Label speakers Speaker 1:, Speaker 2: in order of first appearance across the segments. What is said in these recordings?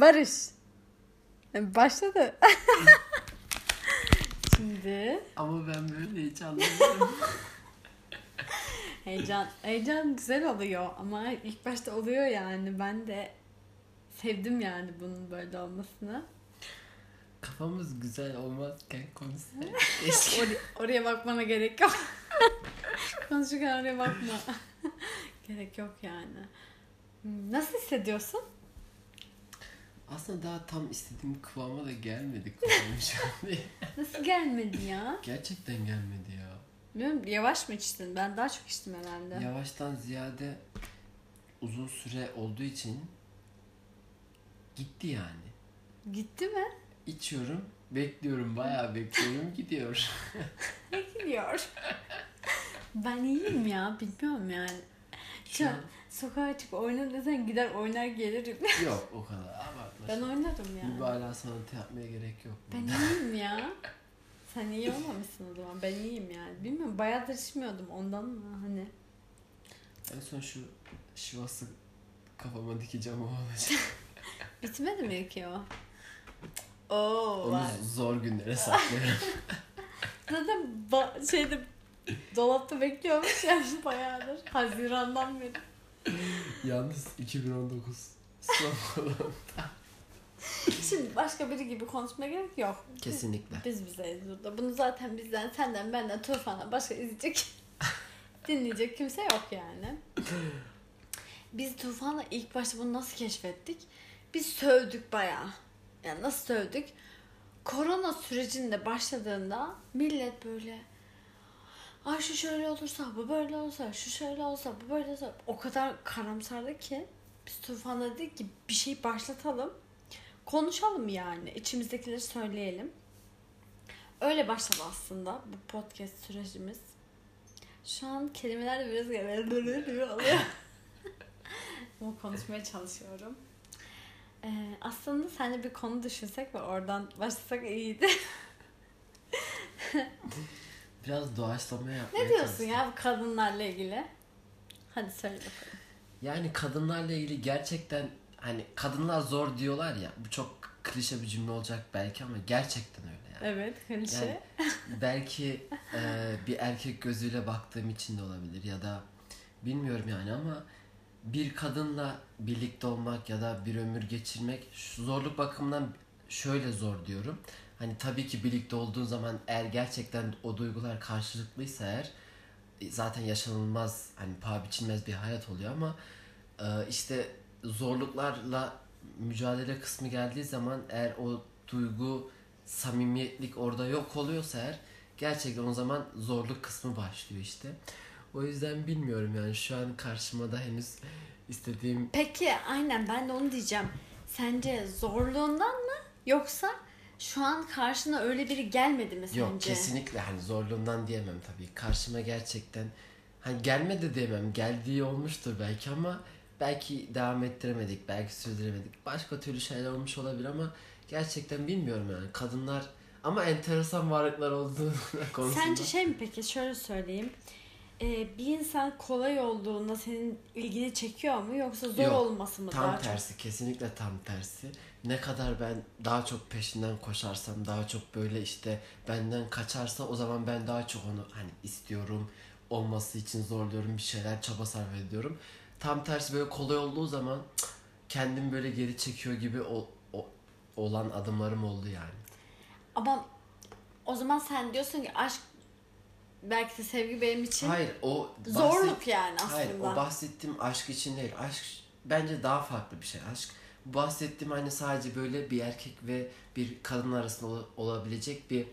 Speaker 1: Barış. Başladı. Şimdi
Speaker 2: Ama ben böyle hiç anlamıyorum.
Speaker 1: heyecan heyecan güzel oluyor ama ilk başta oluyor yani ben de sevdim yani bunun böyle olmasını.
Speaker 2: Kafamız güzel olmazken konuşsak keşke.
Speaker 1: Or- oraya bakmana gerek yok. Konuşurken oraya bakma. gerek yok yani. Hmm, Nasıl hissediyorsun?
Speaker 2: Aslında daha tam istediğim kıvama da şu an diye.
Speaker 1: Nasıl gelmedi ya?
Speaker 2: Gerçekten gelmedi ya.
Speaker 1: Bilmiyorum yavaş mı içtin? Ben daha çok içtim herhalde.
Speaker 2: Yavaştan ziyade uzun süre olduğu için gitti yani.
Speaker 1: Gitti mi?
Speaker 2: İçiyorum, bekliyorum, bayağı bekliyorum, gidiyor.
Speaker 1: Ne gidiyor? ben iyiyim ya bilmiyorum yani.
Speaker 2: Şu an
Speaker 1: sokağa çıkıp oyna desen gider oynar gelirim.
Speaker 2: yok o kadar abartma.
Speaker 1: ben oynarım yani.
Speaker 2: Mübalağa sanatı yapmaya gerek yok.
Speaker 1: Ben iyiyim ya. Sen iyi olmamışsın o zaman. Ben iyiyim yani. Bilmiyorum bayağıdır içmiyordum ondan mı hani.
Speaker 2: En son şu şivası kafama dikeceğim o olacak.
Speaker 1: Bitmedi mi ki o? Oo
Speaker 2: Onu
Speaker 1: var.
Speaker 2: zor günlere saklıyorum.
Speaker 1: Zaten ba- şeyde dolapta bekliyormuş yani bayağıdır. Hazirandan beri.
Speaker 2: Yalnız 2019 son olan.
Speaker 1: Şimdi başka biri gibi konuşmaya gerek yok.
Speaker 2: Kesinlikle.
Speaker 1: Biz bizeyiz burada. Bunu zaten bizden, senden, benden, Tufan'a başka izleyecek, dinleyecek kimse yok yani. Biz Tufan'la ilk başta bunu nasıl keşfettik? Biz sövdük bayağı. Yani nasıl sövdük? Korona sürecinde başladığında millet böyle Ay şu şöyle olursa, bu böyle olsa, şu şöyle olsa, bu böyle olsa. O kadar karamsardı ki biz Tufan'la dedik ki bir şey başlatalım. Konuşalım yani. içimizdekileri söyleyelim. Öyle başladı aslında bu podcast sürecimiz. Şu an kelimeler de biraz böyle oluyor. Ama konuşmaya çalışıyorum. Ee, aslında seninle bir konu düşünsek ve oradan başlasak iyiydi.
Speaker 2: Biraz doğaçlama yapmaya
Speaker 1: ne diyorsun
Speaker 2: çalıştım.
Speaker 1: ya bu kadınlarla ilgili? Hadi söyle bakalım.
Speaker 2: Yani kadınlarla ilgili gerçekten hani kadınlar zor diyorlar ya. Bu çok klişe bir cümle olacak belki ama gerçekten öyle yani.
Speaker 1: Evet klişe.
Speaker 2: Yani belki e, bir erkek gözüyle baktığım için de olabilir ya da bilmiyorum yani ama bir kadınla birlikte olmak ya da bir ömür geçirmek şu zorluk bakımından şöyle zor diyorum. Hani tabii ki birlikte olduğun zaman eğer gerçekten o duygular karşılıklıysa eğer e, zaten yaşanılmaz hani paha biçilmez bir hayat oluyor ama e, işte zorluklarla mücadele kısmı geldiği zaman eğer o duygu samimiyetlik orada yok oluyorsa eğer gerçekten o zaman zorluk kısmı başlıyor işte. O yüzden bilmiyorum yani şu an karşıma da henüz istediğim
Speaker 1: Peki aynen ben de onu diyeceğim. Sence zorluğundan mı yoksa şu an karşına öyle biri gelmedi mi sence?
Speaker 2: yok kesinlikle hani zorluğundan diyemem tabii. Karşıma gerçekten hani gelmedi diyemem. Geldiği olmuştur belki ama belki devam ettiremedik, belki sürdüremedik. Başka türlü şeyler olmuş olabilir ama gerçekten bilmiyorum yani. Kadınlar ama enteresan varlıklar olduğu konusunda.
Speaker 1: Sence şey mi peki şöyle söyleyeyim. Ee, bir insan kolay olduğunda senin ilgini çekiyor mu yoksa zor
Speaker 2: Yok,
Speaker 1: olması mı
Speaker 2: Tam tersi kesinlikle tam tersi. Ne kadar ben daha çok peşinden koşarsam daha çok böyle işte benden kaçarsa o zaman ben daha çok onu hani istiyorum olması için zorluyorum bir şeyler çaba sarf ediyorum. Tam tersi böyle kolay olduğu zaman kendim böyle geri çekiyor gibi o, o- olan adımlarım oldu yani.
Speaker 1: Ama o zaman sen diyorsun ki aşk belki de sevgi benim için
Speaker 2: Hayır o
Speaker 1: zorluk yani aslında.
Speaker 2: Hayır o bahsettiğim aşk için değil. Aşk bence daha farklı bir şey. Aşk bahsettiğim hani sadece böyle bir erkek ve bir kadın arasında ola- olabilecek bir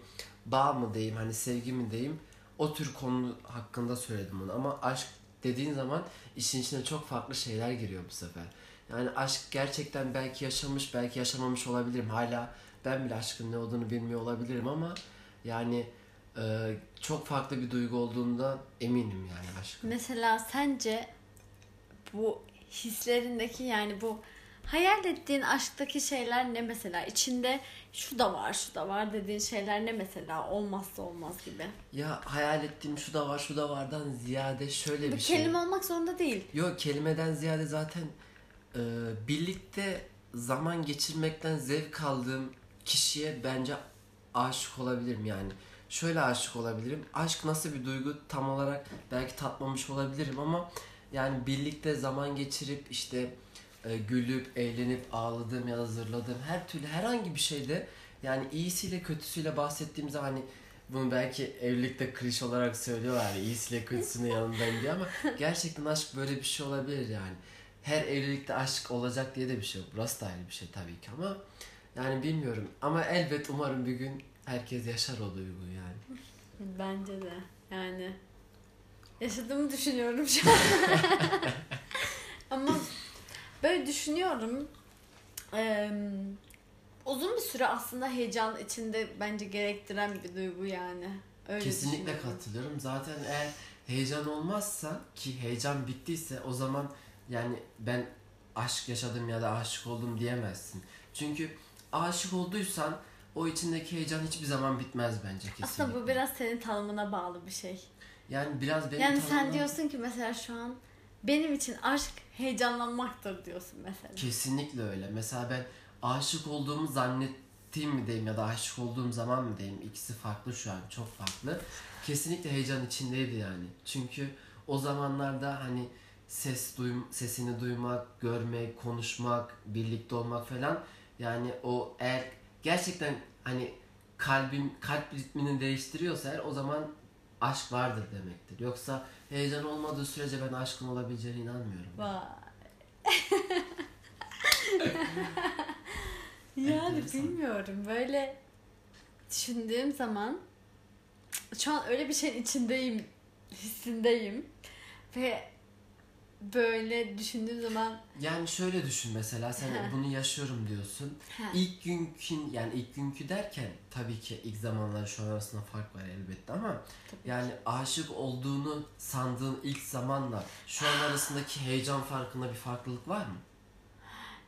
Speaker 2: bağ mı diyeyim hani sevgi mi diyeyim o tür konu hakkında söyledim bunu ama aşk dediğin zaman işin içine çok farklı şeyler giriyor bu sefer. Yani aşk gerçekten belki yaşamış belki yaşamamış olabilirim. Hala ben bile aşkın ne olduğunu bilmiyor olabilirim ama yani e, çok farklı bir duygu olduğundan eminim yani aşkın.
Speaker 1: Mesela sence bu hislerindeki yani bu hayal ettiğin aşktaki şeyler ne mesela? İçinde şu da var, şu da var dediğin şeyler ne mesela? Olmazsa olmaz gibi.
Speaker 2: Ya hayal ettiğim şu da var şu da vardan ziyade şöyle
Speaker 1: Bu
Speaker 2: bir şey.
Speaker 1: kelime olmak zorunda değil.
Speaker 2: Yok kelimeden ziyade zaten e, birlikte zaman geçirmekten zevk aldığım kişiye bence aşık olabilirim yani. Şöyle aşık olabilirim. Aşk nasıl bir duygu tam olarak belki tatmamış olabilirim ama yani birlikte zaman geçirip işte e, gülüp, eğlenip, ağladığım ya da zırladığım her türlü herhangi bir şeyde yani iyisiyle kötüsüyle bahsettiğim zaman hani bunu belki evlilikte kliş olarak söylüyorlar iyisiyle kötüsünün yanındayım diye ama gerçekten aşk böyle bir şey olabilir yani. Her evlilikte aşk olacak diye de bir şey yok. Burası da ayrı bir şey tabii ki ama yani bilmiyorum ama elbet umarım bir gün herkes yaşar o duyguyu yani.
Speaker 1: Bence de. Yani yaşadığımı düşünüyorum şu an. Ama böyle düşünüyorum. Ee, uzun bir süre aslında heyecan içinde bence gerektiren bir duygu yani. Öyle
Speaker 2: Kesinlikle katılıyorum. Zaten eğer heyecan olmazsa ki heyecan bittiyse o zaman yani ben aşk yaşadım ya da aşık oldum diyemezsin. Çünkü aşık olduysan o içindeki heyecan hiçbir zaman bitmez bence kesinlikle.
Speaker 1: Aslında bu biraz senin tanımına bağlı bir şey.
Speaker 2: yani biraz benim
Speaker 1: yani sen
Speaker 2: tanımım-
Speaker 1: diyorsun ki mesela şu an benim için aşk heyecanlanmaktır diyorsun mesela.
Speaker 2: Kesinlikle öyle. Mesela ben aşık olduğumu zannettiğim mi diyeyim ya da aşık olduğum zaman mı diyeyim ikisi farklı şu an çok farklı. Kesinlikle heyecan içindeydi yani. Çünkü o zamanlarda hani ses duym sesini duymak, görmek, konuşmak, birlikte olmak falan yani o eğer gerçekten hani kalbin kalp ritmini değiştiriyorsa eğer o zaman aşk vardır demektir. Yoksa heyecan olmadığı sürece ben aşkın olabileceğine inanmıyorum.
Speaker 1: Vay. yani
Speaker 2: Enteresan.
Speaker 1: bilmiyorum böyle düşündüğüm zaman şu an öyle bir şeyin içindeyim hissindeyim ve böyle düşündüğüm zaman
Speaker 2: Yani şöyle düşün mesela sen bunu yaşıyorum diyorsun.
Speaker 1: ha,
Speaker 2: İlk günkü yani ilk günkü derken tabii ki ilk zamanlar şu an arasında fark var elbette ama
Speaker 1: tabii
Speaker 2: yani aşık olduğunu sandığın ilk zamanla şu an arasındaki heyecan farkında bir farklılık var mı?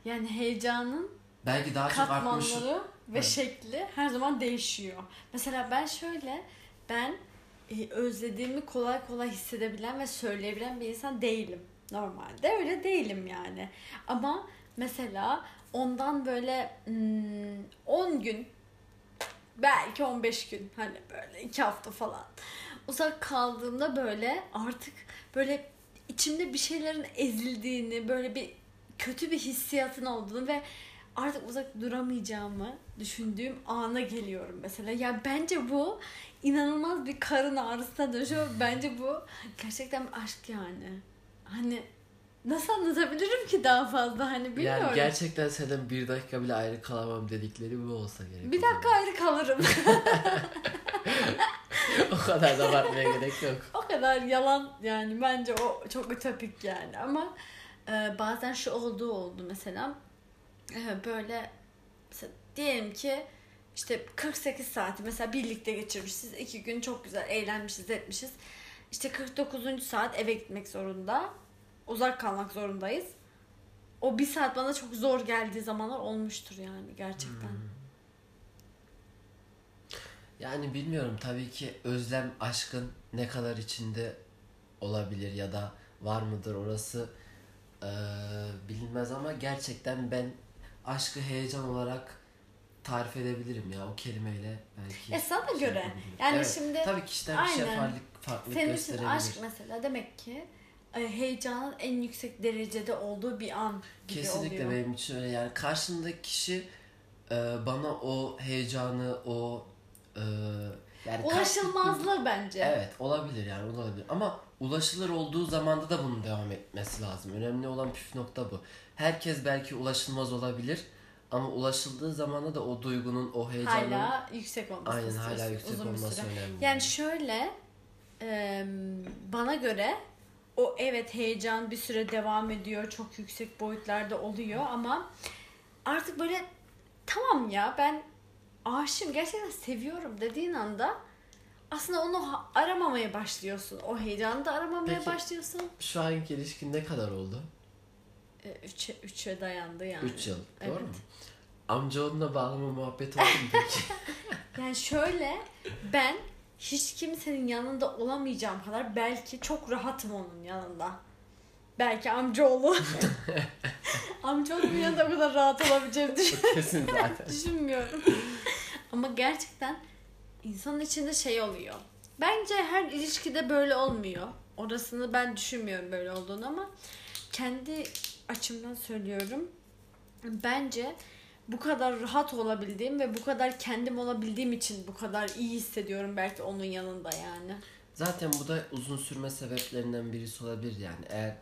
Speaker 1: yani heyecanın
Speaker 2: Belki daha çok artmış.
Speaker 1: ve
Speaker 2: Evet.
Speaker 1: şekli her zaman değişiyor. Mesela ben şöyle ben e, özlediğimi kolay kolay hissedebilen ve söyleyebilen bir insan değilim. Normalde öyle değilim yani. Ama mesela ondan böyle hmm, 10 gün belki 15 gün hani böyle 2 hafta falan uzak kaldığımda böyle artık böyle içimde bir şeylerin ezildiğini böyle bir kötü bir hissiyatın olduğunu ve artık uzak duramayacağımı düşündüğüm ana geliyorum mesela. Ya bence bu inanılmaz bir karın ağrısına dönüşüyor. Bence bu gerçekten aşk yani. Hani nasıl anlatabilirim ki daha fazla hani bilmiyorum.
Speaker 2: Yani gerçekten senden bir dakika bile ayrı kalamam dedikleri bu olsa gerek.
Speaker 1: bir dakika ayrı kalırım.
Speaker 2: o kadar da abartmaya gerek yok.
Speaker 1: o kadar yalan yani bence o çok ütopik yani ama e, bazen şu olduğu oldu mesela E, böyle mesela diyelim ki işte 48 saati mesela birlikte geçirmişiz iki gün çok güzel eğlenmişiz etmişiz işte 49. saat eve gitmek zorunda uzak kalmak zorundayız o bir saat bana çok zor geldiği zamanlar olmuştur yani gerçekten.
Speaker 2: Hmm. Yani bilmiyorum tabii ki özlem aşkın ne kadar içinde olabilir ya da var mıdır orası eee, bilinmez ama gerçekten ben aşkı heyecan olarak tarif edebilirim ya o kelimeyle belki.
Speaker 1: E sana
Speaker 2: şey
Speaker 1: göre.
Speaker 2: yapabilirim.
Speaker 1: Yani
Speaker 2: Evet,
Speaker 1: şimdi
Speaker 2: tabii kişiden kişiye
Speaker 1: aynen.
Speaker 2: farklılık, farklılık
Speaker 1: Senin için aşk mesela demek ki e, heyecanın en yüksek derecede olduğu bir an gibi
Speaker 2: Kesinlikle
Speaker 1: oluyor.
Speaker 2: benim için öyle yani karşımdaki kişi e, bana o heyecanı o e, yani
Speaker 1: Ulaşılmazlığı bence.
Speaker 2: Evet olabilir yani olabilir ama ulaşılır olduğu zamanda da bunun devam etmesi lazım. Önemli olan püf nokta bu. Herkes belki ulaşılmaz olabilir ama ulaşıldığı zamanda da o duygunun, o heyecanın
Speaker 1: Hala yüksek olması
Speaker 2: aynen hala yüksek
Speaker 1: uzun
Speaker 2: olması
Speaker 1: süre.
Speaker 2: önemli.
Speaker 1: Yani şöyle e, bana göre o evet heyecan bir süre devam ediyor. Çok yüksek boyutlarda oluyor ama artık böyle tamam ya ben aşığım gerçekten seviyorum dediğin anda aslında onu aramamaya başlıyorsun. O heyecanı da aramamaya
Speaker 2: Peki.
Speaker 1: başlıyorsun.
Speaker 2: Şu anki ilişkin ne kadar oldu?
Speaker 1: E, üçe, üçe dayandı yani.
Speaker 2: 3 yıl. Doğru
Speaker 1: Evet.
Speaker 2: mu? Amcaoğluna bağlama muhabbet oldu mu peki?
Speaker 1: Yani şöyle ben hiç kimsenin yanında olamayacağım kadar belki çok rahatım onun yanında. Belki amcaoğlu. Amcaoğlumun yanında o kadar rahat olabileceğimi düşün-
Speaker 2: Kesin zaten.
Speaker 1: düşünmüyorum. Ama gerçekten insanın içinde şey oluyor. Bence her ilişkide böyle olmuyor. Orasını ben düşünmüyorum böyle olduğunu ama kendi açımdan söylüyorum. Bence bu kadar rahat olabildiğim ve bu kadar kendim olabildiğim için bu kadar iyi hissediyorum belki onun yanında yani.
Speaker 2: Zaten bu da uzun sürme sebeplerinden birisi olabilir yani. Eğer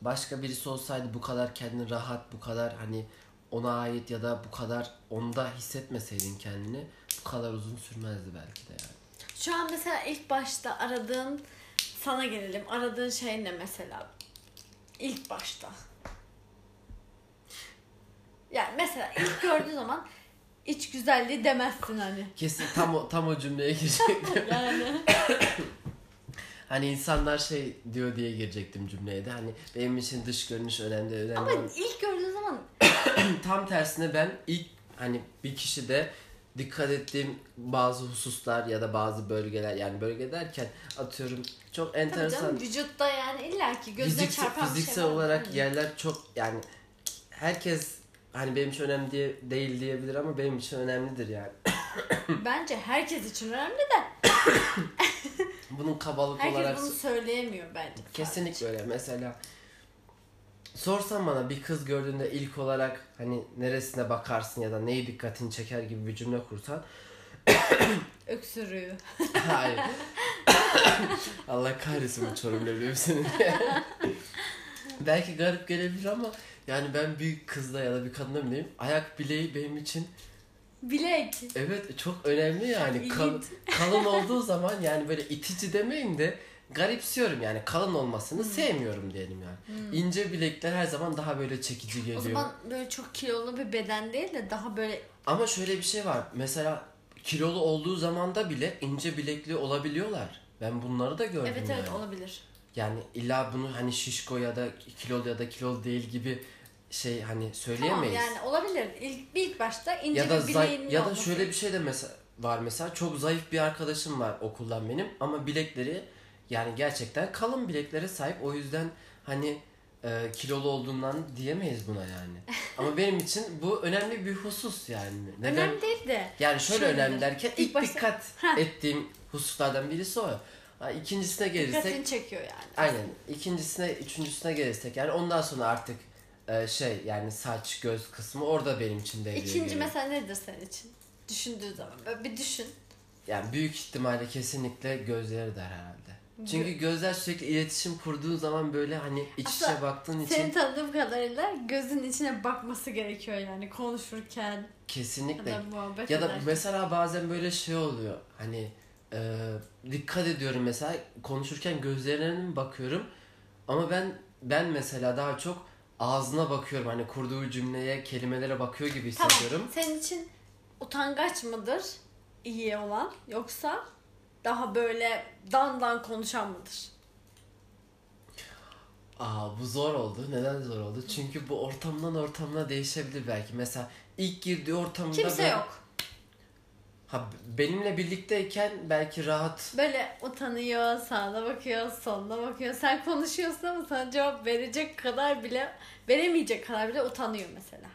Speaker 2: başka birisi olsaydı bu kadar kendini rahat, bu kadar hani ona ait ya da bu kadar onda hissetmeseydin kendini bu kadar uzun sürmezdi belki de yani.
Speaker 1: Şu an mesela ilk başta aradığın sana gelelim. Aradığın şey ne mesela? İlk başta. Yani mesela ilk gördüğün zaman iç güzelliği demezsin hani.
Speaker 2: Kesin tam o, tam o cümleye girecektim.
Speaker 1: Yani.
Speaker 2: hani insanlar şey diyor diye girecektim cümleye de. Hani benim için dış görünüş önemli önemli.
Speaker 1: Ama ilk gördüğün zaman
Speaker 2: tam tersine ben ilk hani bir kişide dikkat ettiğim bazı hususlar ya da bazı bölgeler yani bölge derken atıyorum çok
Speaker 1: tabii
Speaker 2: enteresan
Speaker 1: canım vücutta yani illaki
Speaker 2: fiziksel,
Speaker 1: çarpan bir
Speaker 2: fiziksel
Speaker 1: şey var.
Speaker 2: olarak yerler çok yani herkes hani benim için önemli diye, değil diyebilir ama benim için önemlidir yani.
Speaker 1: Bence herkes için önemli de
Speaker 2: Bunun kabalık
Speaker 1: herkes
Speaker 2: olarak
Speaker 1: bunu söyleyemiyor bence.
Speaker 2: kesinlikle öyle. Mesela sorsan bana bir kız gördüğünde ilk olarak hani neresine bakarsın ya da neyi dikkatini çeker gibi bir cümle kursan
Speaker 1: Öksürüğü.
Speaker 2: Hayır. Allah kahretsin bu çorum leblebi senin. Belki garip gelebilir ama yani ben bir kızla ya da bir kadınla bileyim ayak bileği benim için
Speaker 1: Bilek.
Speaker 2: evet çok önemli yani Kal- kalın olduğu zaman yani böyle itici demeyin de garipsiyorum yani kalın olmasını
Speaker 1: Hmm.
Speaker 2: sevmiyorum diyelim yani. İnce bilekler her zaman daha böyle çekici geliyor.
Speaker 1: O zaman böyle çok kilolu bir beden değil de daha böyle
Speaker 2: Ama şöyle bir şey var. Mesela kilolu olduğu zamanda bile ince bilekli olabiliyorlar. Ben bunları da gördüm
Speaker 1: evet
Speaker 2: yani.
Speaker 1: evet olabilir.
Speaker 2: Yani illa bunu hani şişko ya da kilolu ya da kilolu değil gibi şey hani
Speaker 1: Tamam
Speaker 2: söyleyemeyiz.
Speaker 1: yani olabilir. İlk, ilk başta ince
Speaker 2: ya da
Speaker 1: bir bileğinin
Speaker 2: ya da
Speaker 1: olması.
Speaker 2: şöyle bir şey de mesela var mesela çok zayıf bir arkadaşım var okuldan benim ama bilekleri yani gerçekten kalın bileklere sahip. O yüzden hani e, kilolu olduğundan diyemeyiz buna yani. ama benim için bu önemli bir husus yani. Neden?
Speaker 1: Önemli değil de.
Speaker 2: Yani şöyle
Speaker 1: Şöyle
Speaker 2: önemli
Speaker 1: de,
Speaker 2: derken
Speaker 1: ilk başta-
Speaker 2: dikkat ettiğim hususlardan birisi o. Ha, İkincisine gelirsek
Speaker 1: Dikkatini çekiyor yani.
Speaker 2: Aynen. İkincisine, üçüncüsüne gelirsek yani ondan sonra artık e, şey yani saç, göz kısmı orada benim için devreye
Speaker 1: İkinci
Speaker 2: giriyor.
Speaker 1: mesela nedir senin için? Düşündüğü zaman. Böyle bir düşün.
Speaker 2: Yani büyük ihtimalle kesinlikle gözleri der herhalde. Çünkü gözler sürekli iletişim kurduğu zaman böyle hani iç içe
Speaker 1: Aslında
Speaker 2: baktığın için
Speaker 1: Seni tanıdığım kadarıyla gözün içine bakması gerekiyor yani konuşurken ya
Speaker 2: kesinlikle
Speaker 1: da muhabbet
Speaker 2: Ya da
Speaker 1: ederken.
Speaker 2: mesela bazen böyle şey oluyor. Hani e, dikkat ediyorum mesela konuşurken gözlerine mi bakıyorum ama ben ben mesela daha çok ağzına bakıyorum. Hani kurduğu cümleye, kelimelere bakıyor gibi hissediyorum.
Speaker 1: Tamam. Senin için utangaç mıdır iyi olan yoksa daha böyle dan dan konuşan mıdır?
Speaker 2: Aa bu zor oldu. Neden zor oldu? Çünkü bu ortamdan ortamına değişebilir belki. Mesela ilk girdiği ortamda
Speaker 1: Kimse
Speaker 2: ben-
Speaker 1: yok.
Speaker 2: Ha benimle birlikteyken belki rahat
Speaker 1: Böyle utanıyor, sağına bakıyor, soluna bakıyor. Sen konuşuyorsun ama sana cevap verecek kadar bile, veremeyecek kadar bile utanıyor mesela.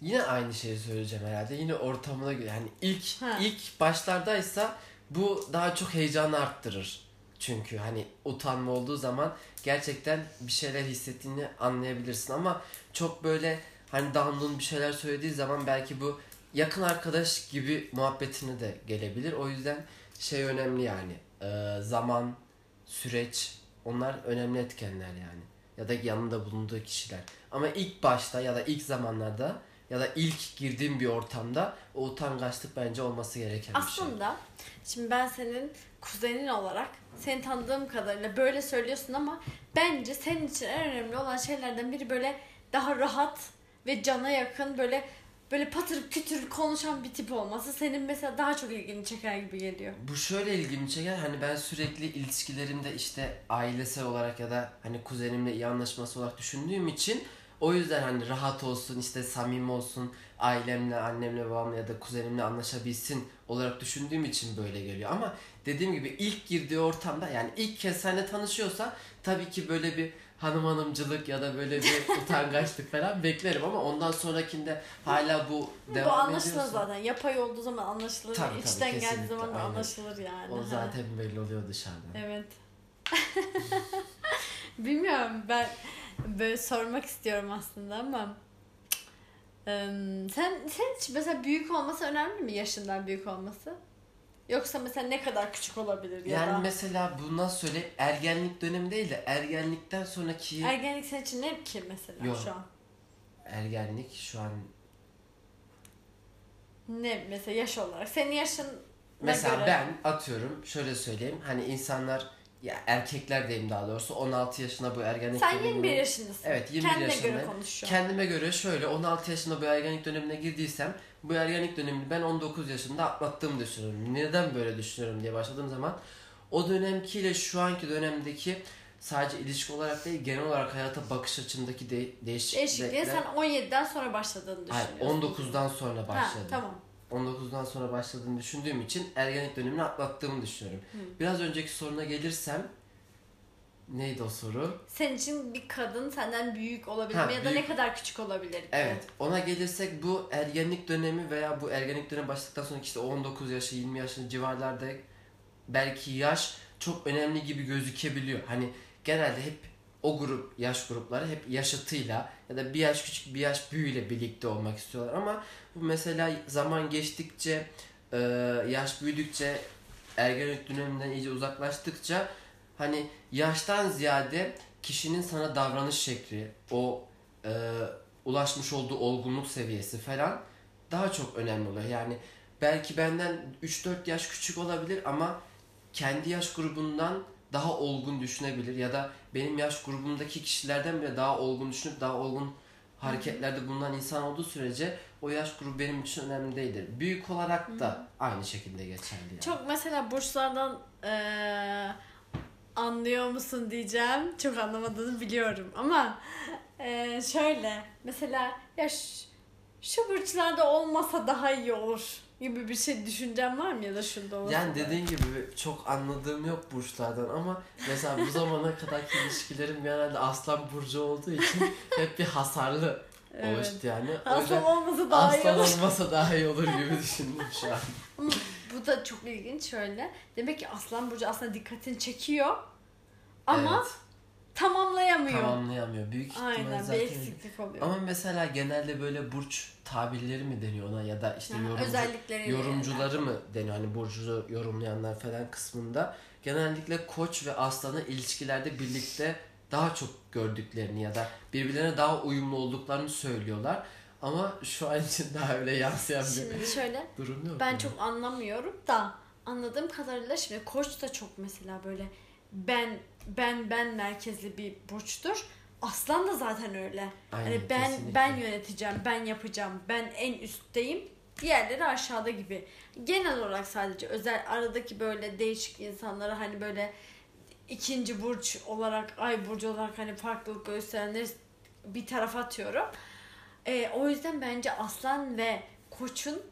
Speaker 2: Yine aynı şeyi söyleyeceğim herhalde. Yine ortamına göre. Yani ilk
Speaker 1: Ha.
Speaker 2: ilk başlardaysa bu daha çok heyecanı arttırır. Çünkü hani utanma olduğu zaman gerçekten bir şeyler hissettiğini anlayabilirsin ama çok böyle hani dandun bir şeyler söylediği zaman belki bu yakın arkadaş gibi muhabbetine de gelebilir. O yüzden şey önemli yani. Ee, zaman, süreç onlar önemli etkenler yani. Ya da yanında bulunduğu kişiler. Ama ilk başta ya da ilk zamanlarda ya da ilk girdiğim bir ortamda o utangaçlık bence olması gereken bir şey.
Speaker 1: Aslında şimdi ben senin kuzenin olarak seni tanıdığım kadarıyla böyle söylüyorsun ama bence senin için en önemli olan şeylerden biri böyle daha rahat ve cana yakın böyle böyle patır kütür konuşan bir tip olması senin mesela daha çok ilgini çeker gibi geliyor.
Speaker 2: Bu şöyle ilgimi çeker hani ben sürekli ilişkilerimde işte ailesel olarak ya da hani kuzenimle iyi anlaşması olarak düşündüğüm için o yüzden hani rahat olsun işte samimi olsun ailemle annemle babamla ya da kuzenimle anlaşabilsin olarak düşündüğüm için böyle geliyor ama dediğim gibi ilk girdiği ortamda yani ilk kez seninle tanışıyorsa tabii ki böyle bir hanım hanımcılık ya da böyle bir utangaçlık falan beklerim ama ondan sonrakinde hala bu
Speaker 1: Bu
Speaker 2: devam
Speaker 1: anlaşılır
Speaker 2: ediyorsa
Speaker 1: zaten. Yapay olduğu zaman anlaşılır.
Speaker 2: Tabii, tabii,
Speaker 1: İçten geldiği zaman da
Speaker 2: aynen.
Speaker 1: anlaşılır yani.
Speaker 2: o zaten belli oluyor dışarıdan.
Speaker 1: Evet. Bilmiyorum ben böyle sormak istiyorum aslında ama sen sen için mesela büyük olması önemli mi yaşından büyük olması? Yoksa mesela ne kadar küçük olabilir ya
Speaker 2: Yani
Speaker 1: da
Speaker 2: mesela bu nasıl söyleyeyim ergenlik dönemi değil de ergenlikten sonraki
Speaker 1: ergenlik senin için ne ki mesela
Speaker 2: Yok.
Speaker 1: şu an?
Speaker 2: ergenlik şu an
Speaker 1: Ne mesela yaş olarak? Senin yaşın
Speaker 2: Mesela
Speaker 1: göre.
Speaker 2: ben atıyorum şöyle söyleyeyim hani insanlar ya erkekler diyeyim daha doğrusu 16 yaşında bu ergenlik
Speaker 1: Sen
Speaker 2: dönemine-
Speaker 1: 21 yaşındasın.
Speaker 2: Evet 21
Speaker 1: Kendine
Speaker 2: yaşındayım.
Speaker 1: göre konuş.
Speaker 2: Kendime göre şöyle 16 yaşında bu ergenlik dönemine girdiysem bu ergenlik dönemini ben 19 yaşında atlattığımı düşünüyorum. Neden böyle düşünüyorum diye başladığım zaman o dönemkiyle şu anki dönemdeki sadece ilişki olarak değil genel olarak hayata bakış açımdaki de-
Speaker 1: Değişikliğe
Speaker 2: değişiklikler
Speaker 1: sen 17'den sonra başladığını
Speaker 2: Hayır,
Speaker 1: düşünüyorsun.
Speaker 2: 19'dan sonra
Speaker 1: Ha,
Speaker 2: başladı.
Speaker 1: tamam.
Speaker 2: 19'dan sonra başladığını düşündüğüm için ergenlik dönemini atlattığımı düşünüyorum.
Speaker 1: Hı.
Speaker 2: Biraz önceki soruna gelirsem neydi o soru?
Speaker 1: Senin için bir kadın senden büyük olabilir
Speaker 2: Ha,
Speaker 1: mi ya da
Speaker 2: büyük.
Speaker 1: ne kadar küçük olabilir?
Speaker 2: Evet ona gelirsek bu ergenlik dönemi veya bu ergenlik dönemi başladıktan sonra işte 19 yaşı 20 yaşın civarlarda belki yaş çok önemli gibi gözükebiliyor. Hani genelde hep o grup yaş grupları hep yaşıtıyla ya da bir yaş küçük bir yaş büyüyle birlikte olmak istiyorlar ama bu mesela zaman geçtikçe e, yaş büyüdükçe ergenlik döneminden iyice uzaklaştıkça hani yaştan ziyade kişinin sana davranış şekli o e, ulaşmış olduğu olgunluk seviyesi falan daha çok önemli oluyor. Yani belki benden 3-4 yaş küçük olabilir ama kendi yaş grubundan daha olgun düşünebilir ya da benim yaş grubumdaki kişilerden bile daha olgun düşünüp daha olgun hareketlerde bulunan insan olduğu sürece o yaş grubu benim için önemli değildir. Büyük olarak da aynı şekilde geçerli. Yani.
Speaker 1: Çok mesela burçlardan eee, anlıyor musun diyeceğim. Çok anlamadığını biliyorum ama eee, şöyle mesela ya şu, şu burçlarda olmasa daha iyi olur gibi bir şey düşüncem var mı ya da şunda olsa
Speaker 2: Yani dediğin gibi çok anladığım yok burçlardan ama mesela bu zamana kadarki ilişkilerim genelde aslan burcu olduğu için hep bir hasarlı
Speaker 1: Evet.
Speaker 2: oluştu yani. O
Speaker 1: Aslan olmasa daha iyi
Speaker 2: aslan
Speaker 1: olur.
Speaker 2: olmasa daha iyi olur gibi düşündüm şu an.
Speaker 1: Ama bu da çok ilginç şöyle. Demek ki aslan burcu aslında dikkatini çekiyor ama
Speaker 2: Evet,
Speaker 1: tamamlayamıyor.
Speaker 2: tamamlayamıyor. Büyük ihtimal
Speaker 1: Aynen bir
Speaker 2: zaten.
Speaker 1: eksiklik oluyor.
Speaker 2: Ama mesela genelde böyle burç tabirleri mi deniyor ona ya da işte
Speaker 1: Ha,
Speaker 2: yorumcu, yorumcuları mı deniyor hani burcu yorumlayanlar falan kısmında genellikle koç ve aslanı ilişkilerde birlikte daha çok gördüklerini ya da birbirlerine daha uyumlu olduklarını söylüyorlar. Ama şu an için daha öyle yansıyan bir
Speaker 1: Şimdi şöyle
Speaker 2: durum yok.
Speaker 1: ben
Speaker 2: mu?
Speaker 1: çok anlamıyorum da anladığım kadarıyla şimdi koç da çok mesela böyle ben ben ben merkezli bir burçtur. Aslan da zaten öyle.
Speaker 2: Aynen,
Speaker 1: hani ben
Speaker 2: kesinlikle.
Speaker 1: ben yöneteceğim, ben yapacağım, ben en üstteyim. Diğerleri aşağıda gibi. Genel olarak sadece özel aradaki böyle değişik insanlara hani böyle ikinci burç olarak, ay burcu olarak hani farklılık gösterenleri bir tarafa atıyorum. Ee, o yüzden bence aslan ve koçun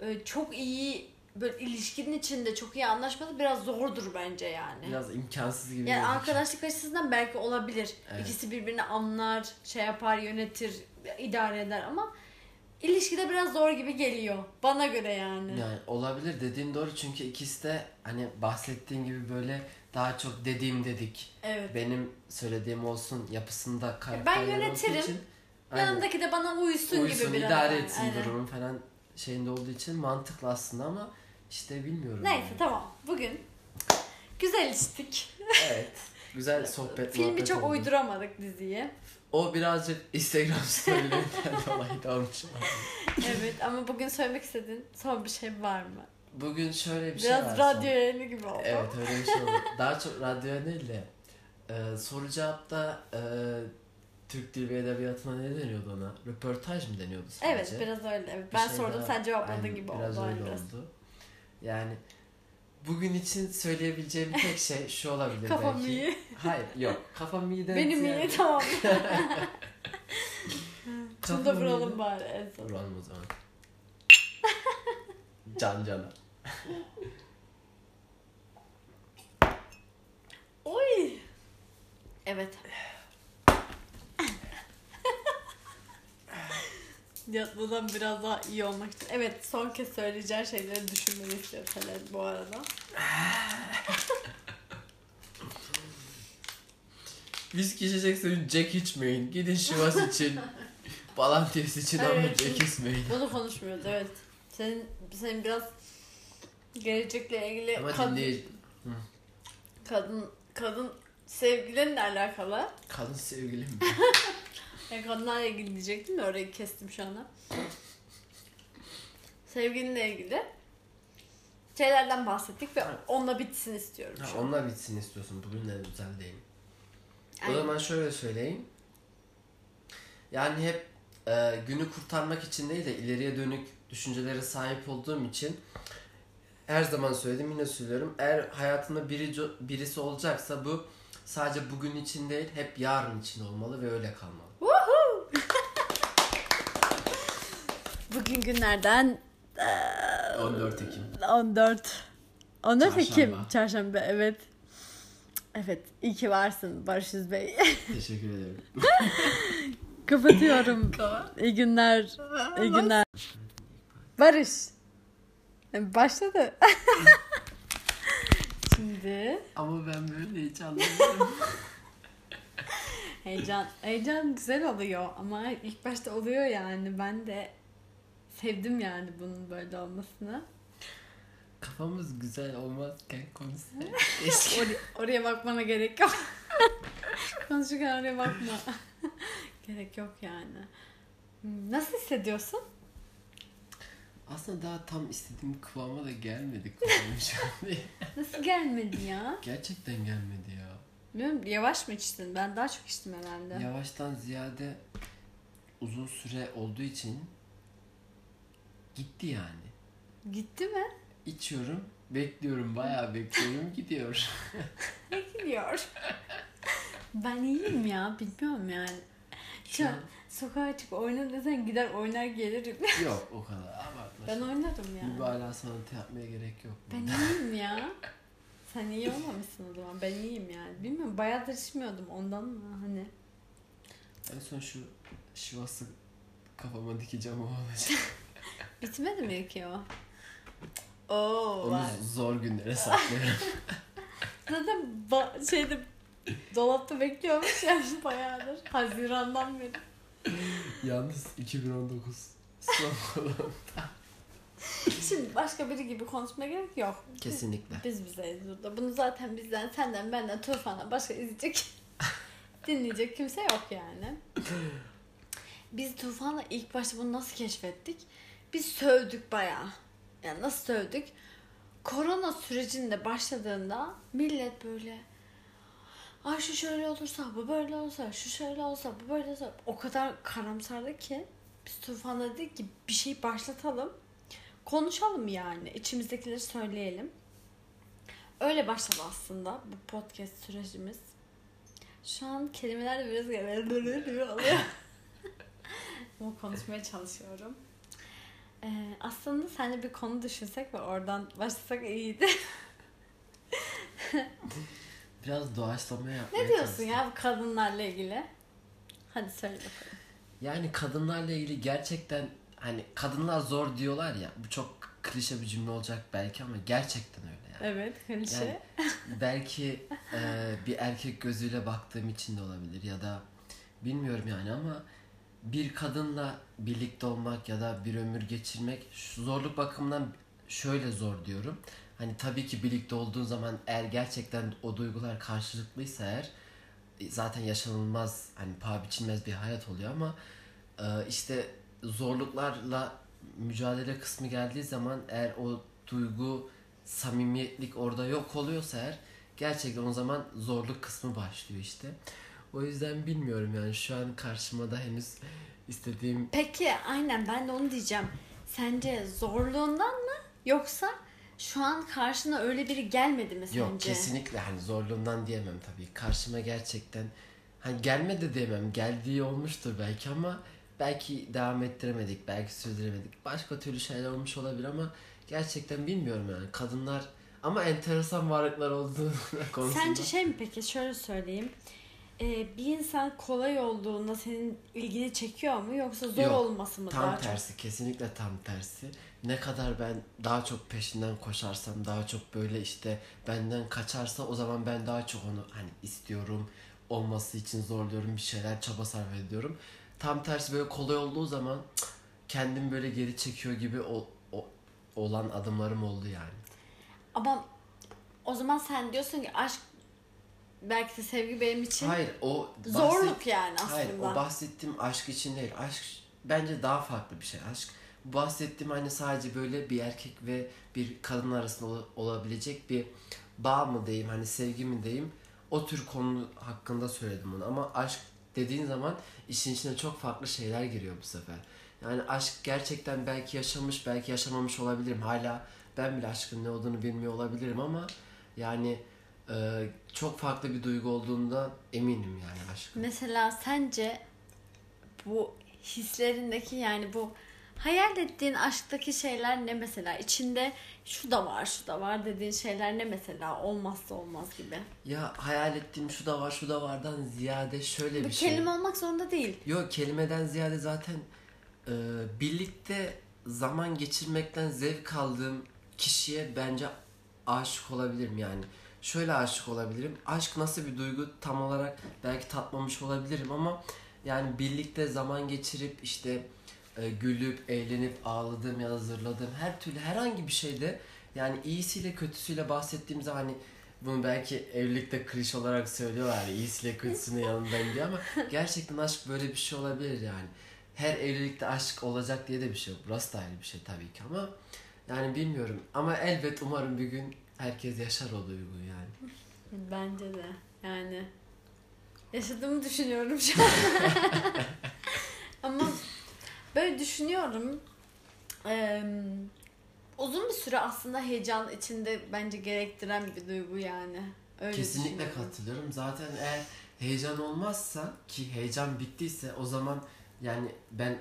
Speaker 1: e, çok iyi böyle ilişkinin içinde çok iyi anlaşması biraz zordur bence yani.
Speaker 2: biraz imkansız gibi.
Speaker 1: Yani
Speaker 2: gözüküyor.
Speaker 1: arkadaşlık açısından belki olabilir.
Speaker 2: Evet.
Speaker 1: İkisi birbirini anlar, şey yapar, yönetir, idare eder ama ilişkide biraz zor gibi geliyor. Bana göre yani.
Speaker 2: Yani olabilir dediğin doğru çünkü ikisi de hani bahsettiğin gibi böyle daha çok dediğim dedik.
Speaker 1: Evet.
Speaker 2: Benim söylediğim olsun yapısında
Speaker 1: Ben
Speaker 2: karakterleri olduğu
Speaker 1: yönetirim.
Speaker 2: için aynen,
Speaker 1: Yanındaki de bana uysun,
Speaker 2: uysun,
Speaker 1: gibi biraz.
Speaker 2: idare
Speaker 1: yani.
Speaker 2: etsin
Speaker 1: Aynen.
Speaker 2: durumun falan şeyinde olduğu için mantıklı aslında ama işte bilmiyorum.
Speaker 1: Neyse
Speaker 2: yani.
Speaker 1: tamam. Bugün güzel içtik.
Speaker 2: Evet. Güzel sohbet
Speaker 1: Filmi çok
Speaker 2: oldu.
Speaker 1: uyduramadık diziye.
Speaker 2: O birazcık Instagram storylerinden dolayı da olmuş.
Speaker 1: Evet ama bugün söylemek istediğin son bir şey var mı?
Speaker 2: Bugün şöyle bir şey
Speaker 1: Biraz
Speaker 2: var.
Speaker 1: radyo yayını gibi oldu.
Speaker 2: Evet öyle bir şey oldu. Daha çok radyo değil de e, soru cevapta e, Türk Dil ve Edebiyatı'na ne deniyordu ona? Röportaj mı deniyordu sadece?
Speaker 1: Evet biraz öyle. Evet. Ben
Speaker 2: şey
Speaker 1: sordum
Speaker 2: daha-
Speaker 1: sen cevapladın
Speaker 2: Aynen,
Speaker 1: gibi
Speaker 2: biraz
Speaker 1: oldu.
Speaker 2: öyle
Speaker 1: Biraz.
Speaker 2: oldu. Yani bugün için söyleyebileceğim tek şey şu olabilir
Speaker 1: Kafam
Speaker 2: belki.
Speaker 1: iyi.
Speaker 2: Hayır yok kafam iyi de
Speaker 1: Benim iyi tamam. Şunu da vuralım bari en son.
Speaker 2: Vuralım o zaman. Can cana.
Speaker 1: Oy. Evet. Yatmadan biraz daha iyi olmak için. Evet son kez söyleyeceğin şeyleri düşünmeni istiyorum Helen bu arada.
Speaker 2: Viski içecekseniz Jack içmeyin. Gidin şivas için. Balantes için ama
Speaker 1: Evet,
Speaker 2: Jack içmeyin.
Speaker 1: Bunu konuşmuyoruz evet. Senin, senin biraz gelecekle ilgili
Speaker 2: Ama
Speaker 1: kadın,
Speaker 2: dinleyici...
Speaker 1: kadın, kadın sevgilinle alakalı.
Speaker 2: Kadın sevgilim.
Speaker 1: Yani kadınlarla ilgili diyecektim de orayı kestim şu anda. Sevgilinle ilgili şeylerden bahsettik ve onunla bitsin istiyorum
Speaker 2: Ha, onlar bitsin istiyorsun. Bugün de güzel değil. O
Speaker 1: Aynen.
Speaker 2: zaman şöyle söyleyeyim. Yani hep e, günü kurtarmak için değil de ileriye dönük düşüncelere sahip olduğum için her zaman söyledim yine söylüyorum. Eğer hayatında biri, birisi olacaksa bu sadece bugün için değil hep yarın için olmalı ve öyle kalmalı.
Speaker 1: Bugün günlerden
Speaker 2: 14 Ekim.
Speaker 1: 14 14 Ekim
Speaker 2: Çarşamba.
Speaker 1: Çarşamba evet. Evet iyi ki varsın Barış Yüz Bey.
Speaker 2: Teşekkür ederim.
Speaker 1: Kapatıyorum. iyi günler. İyi günler. Barış. Başladı. Şimdi
Speaker 2: Ama ben böyle hiç anlamıyorum.
Speaker 1: heyecan heyecan güzel oluyor ama ilk başta oluyor yani ben de sevdim yani bunun böyle olmasını.
Speaker 2: Kafamız güzel olmazken konuşsak. Keşke.
Speaker 1: Oraya, oraya bakmana gerek yok. Konuşurken oraya bakma. gerek yok yani. Hmm, Nasıl hissediyorsun?
Speaker 2: Aslında daha tam istediğim kıvama da diye.
Speaker 1: Nasıl gelmedi ya?
Speaker 2: Gerçekten gelmedi ya.
Speaker 1: Bilmiyorum yavaş mı içtin? Ben daha çok içtim herhalde.
Speaker 2: Yavaştan ziyade uzun süre olduğu için gitti yani.
Speaker 1: Gitti mi?
Speaker 2: İçiyorum, bekliyorum, bayağı bekliyorum, gidiyor.
Speaker 1: Ne gidiyor? ben iyiyim ya. Bilmiyorum yani.
Speaker 2: Şu an
Speaker 1: sokağa çık oyna desen gider oynar gelirim.
Speaker 2: yok o kadar abartma.
Speaker 1: ben oynarım yani.
Speaker 2: Mübalağa sanatı yapmaya gerek yok.
Speaker 1: Ben iyiyim ya. Sen iyi olmamışsın o zaman. Ben iyiyim yani. Bilmiyorum bayağıdır içmiyordum ondan mı hani.
Speaker 2: En son şu şivası kafama dikeceğim o olacak.
Speaker 1: Bitmedi mi ki o? Oo,
Speaker 2: Onu
Speaker 1: var.
Speaker 2: zor günlere saklıyorum.
Speaker 1: Zaten ba- şeyde dolapta bekliyormuş yani bayağıdır. Hazirandan beri.
Speaker 2: Yalnız 2019 son.
Speaker 1: Şimdi başka biri gibi konuşmaya gerek yok.
Speaker 2: Kesinlikle.
Speaker 1: Biz bizeyiz burada. Bunu zaten bizden, senden, benden, Tufan'a başka izleyecek, dinleyecek kimse yok yani. Biz Tufan'la ilk başta bunu nasıl keşfettik? Biz sövdük bayağı. Yani nasıl sövdük? Korona sürecinde başladığında millet böyle Ay şu şöyle olursa, bu böyle olsa, şu şöyle olsa, bu böyle olsa. O kadar karamsardı ki biz Tufan'la dedik ki bir şey başlatalım. Konuşalım yani. içimizdekileri söyleyelim. Öyle başladı aslında bu podcast sürecimiz. Şu an kelimeler de biraz böyle oluyor. Ama konuşmaya çalışıyorum. Ee, aslında seninle bir konu düşünsek ve oradan başlasak iyiydi.
Speaker 2: Biraz doğaçlama yapmaya
Speaker 1: ne diyorsun
Speaker 2: çalıştım.
Speaker 1: ya bu kadınlarla ilgili? Hadi söyle bakalım.
Speaker 2: Yani kadınlarla ilgili gerçekten hani kadınlar zor diyorlar ya. Bu çok klişe bir cümle olacak belki ama gerçekten öyle yani.
Speaker 1: Evet klişe.
Speaker 2: Yani belki e, bir erkek gözüyle baktığım için de olabilir ya da bilmiyorum yani ama bir kadınla birlikte olmak ya da bir ömür geçirmek şu zorluk bakımından şöyle zor diyorum. Hani tabii ki birlikte olduğun zaman eğer gerçekten o duygular karşılıklıysa eğer e, zaten yaşanılmaz hani paha biçilmez bir hayat oluyor ama e, işte zorluklarla mücadele kısmı geldiği zaman eğer o duygu samimiyetlik orada yok oluyorsa eğer gerçekten o zaman zorluk kısmı başlıyor işte. O yüzden bilmiyorum yani şu an karşıma da henüz istediğim
Speaker 1: Peki aynen ben de onu diyeceğim. Sence zorluğundan mı yoksa şu an karşına öyle biri gelmedi mi sence?
Speaker 2: yok kesinlikle hani zorluğundan diyemem tabii. Karşıma gerçekten hani gelmedi diyemem. Geldiği olmuştur belki ama belki devam ettiremedik, belki sürdüremedik. Başka türlü şeyler olmuş olabilir ama gerçekten bilmiyorum yani. Kadınlar ama enteresan varlıklar olduğu konusunda.
Speaker 1: Sence şey mi peki şöyle söyleyeyim. E, bir insan kolay olduğunda senin ilgini çekiyor mu yoksa zor
Speaker 2: Yok,
Speaker 1: olması mı
Speaker 2: Tam
Speaker 1: daha çok?
Speaker 2: tersi, kesinlikle tam tersi. Ne kadar ben daha çok peşinden koşarsam, daha çok böyle işte benden kaçarsa o zaman ben daha çok onu hani istiyorum, olması için zorluyorum, bir şeyler çaba sarf ediyorum. Tam tersi böyle kolay olduğu zaman kendim böyle geri çekiyor gibi o, o- olan adımlarım oldu yani.
Speaker 1: Ama o zaman sen diyorsun ki aşk belki de sevgi benim için
Speaker 2: Hayır o bahset-
Speaker 1: zorluk yani aslında.
Speaker 2: Hayır o bahsettiğim aşk için değil. Aşk bence daha farklı bir şey. Aşk bahsettiğim hani sadece böyle bir erkek ve bir kadın arasında ola- olabilecek bir bağ mı diyeyim hani sevgi mi diyeyim o tür konu hakkında söyledim bunu ama aşk dediğin zaman işin içine çok farklı şeyler giriyor bu sefer. Yani aşk gerçekten belki yaşamış belki yaşamamış olabilirim. Hala ben bile aşkın ne olduğunu bilmiyor olabilirim ama yani e, çok farklı bir duygu olduğunda eminim yani aşkın.
Speaker 1: Mesela sence bu hislerindeki yani bu hayal ettiğin aşktaki şeyler ne mesela? İçinde şu da var, şu da var dediğin şeyler ne mesela? Olmazsa olmaz gibi.
Speaker 2: Ya hayal ettiğim şu da var şu da vardan ziyade şöyle
Speaker 1: Bu
Speaker 2: bir şey.
Speaker 1: kelime olmak zorunda değil.
Speaker 2: Yok kelimeden ziyade zaten e, birlikte zaman geçirmekten zevk aldığım kişiye bence aşık olabilirim yani. Şöyle aşık olabilirim. Aşk nasıl bir duygu tam olarak belki tatmamış olabilirim ama yani birlikte zaman geçirip işte e, gülüp, eğlenip, ağladığım ya da zırladığım her türlü herhangi bir şeyde yani iyisiyle kötüsüyle bahsettiğim zaman hani bunu belki evlilikte klişe olarak söylüyorlar iyisiyle kötüsünün yanındayım diye ama gerçekten aşk böyle bir şey olabilir yani. Her evlilikte aşk olacak diye de bir şey yok. Burası da ayrı bir şey tabii ki ama yani bilmiyorum. Ama elbet umarım bir gün herkes yaşar o duyguyu yani.
Speaker 1: Bence de. Yani yaşadığımı düşünüyorum şu an. Ama böyle düşünüyorum. Eee, uzun bir süre aslında heyecan içinde bence gerektiren bir duygu yani. Öyle
Speaker 2: Kesinlikle katılıyorum. Zaten eğer heyecan olmazsa ki heyecan bittiyse o zaman yani ben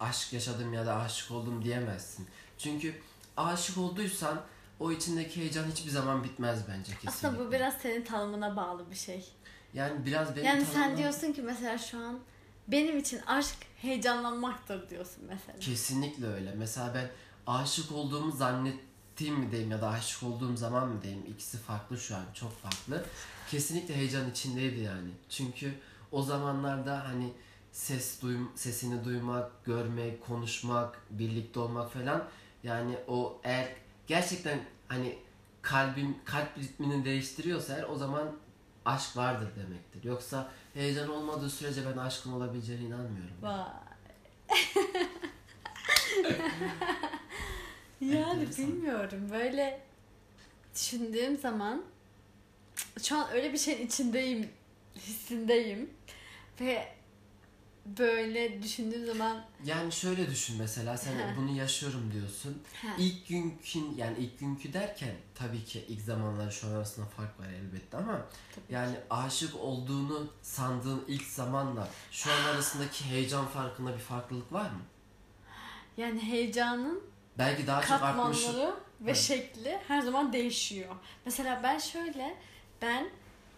Speaker 2: aşk yaşadım ya da aşık oldum diyemezsin. Çünkü aşık olduysan o içindeki heyecan hiçbir zaman bitmez bence kesinlikle.
Speaker 1: Aslında bu biraz senin tanımına bağlı bir şey.
Speaker 2: yani biraz benim
Speaker 1: yani sen
Speaker 2: tanımım-
Speaker 1: diyorsun ki mesela şu an benim için aşk heyecanlanmaktır diyorsun mesela.
Speaker 2: Kesinlikle öyle. Mesela ben aşık olduğumu zannettiğim mi diyeyim ya da aşık olduğum zaman mı diyeyim ikisi farklı şu an çok farklı. Kesinlikle heyecan içindeydi yani. Çünkü o zamanlarda hani ses duym sesini duymak, görmek, konuşmak, birlikte olmak falan yani o eğer gerçekten hani kalbim kalp ritmini değiştiriyorsa eğer o zaman aşk vardır demektir. Yoksa heyecan olmadığı sürece ben aşkın olabileceğine inanmıyorum.
Speaker 1: Vay. yani bilmiyorum böyle düşündüğüm zaman şu an öyle bir şeyin içindeyim hissindeyim ve böyle düşündüğüm zaman
Speaker 2: Yani şöyle düşün mesela sen bunu yaşıyorum diyorsun. İlk günkü yani ilk günkü derken tabii ki ilk zamanlar şu an arasında fark var elbette ama
Speaker 1: tabii
Speaker 2: yani aşık olduğunu sandığın ilk zamanla şu an arasındaki heyecan farkında bir farklılık var mı?
Speaker 1: yani heyecanın
Speaker 2: Belki daha çok artmış.
Speaker 1: ve
Speaker 2: Evet.
Speaker 1: şekli her zaman değişiyor. Mesela ben şöyle ben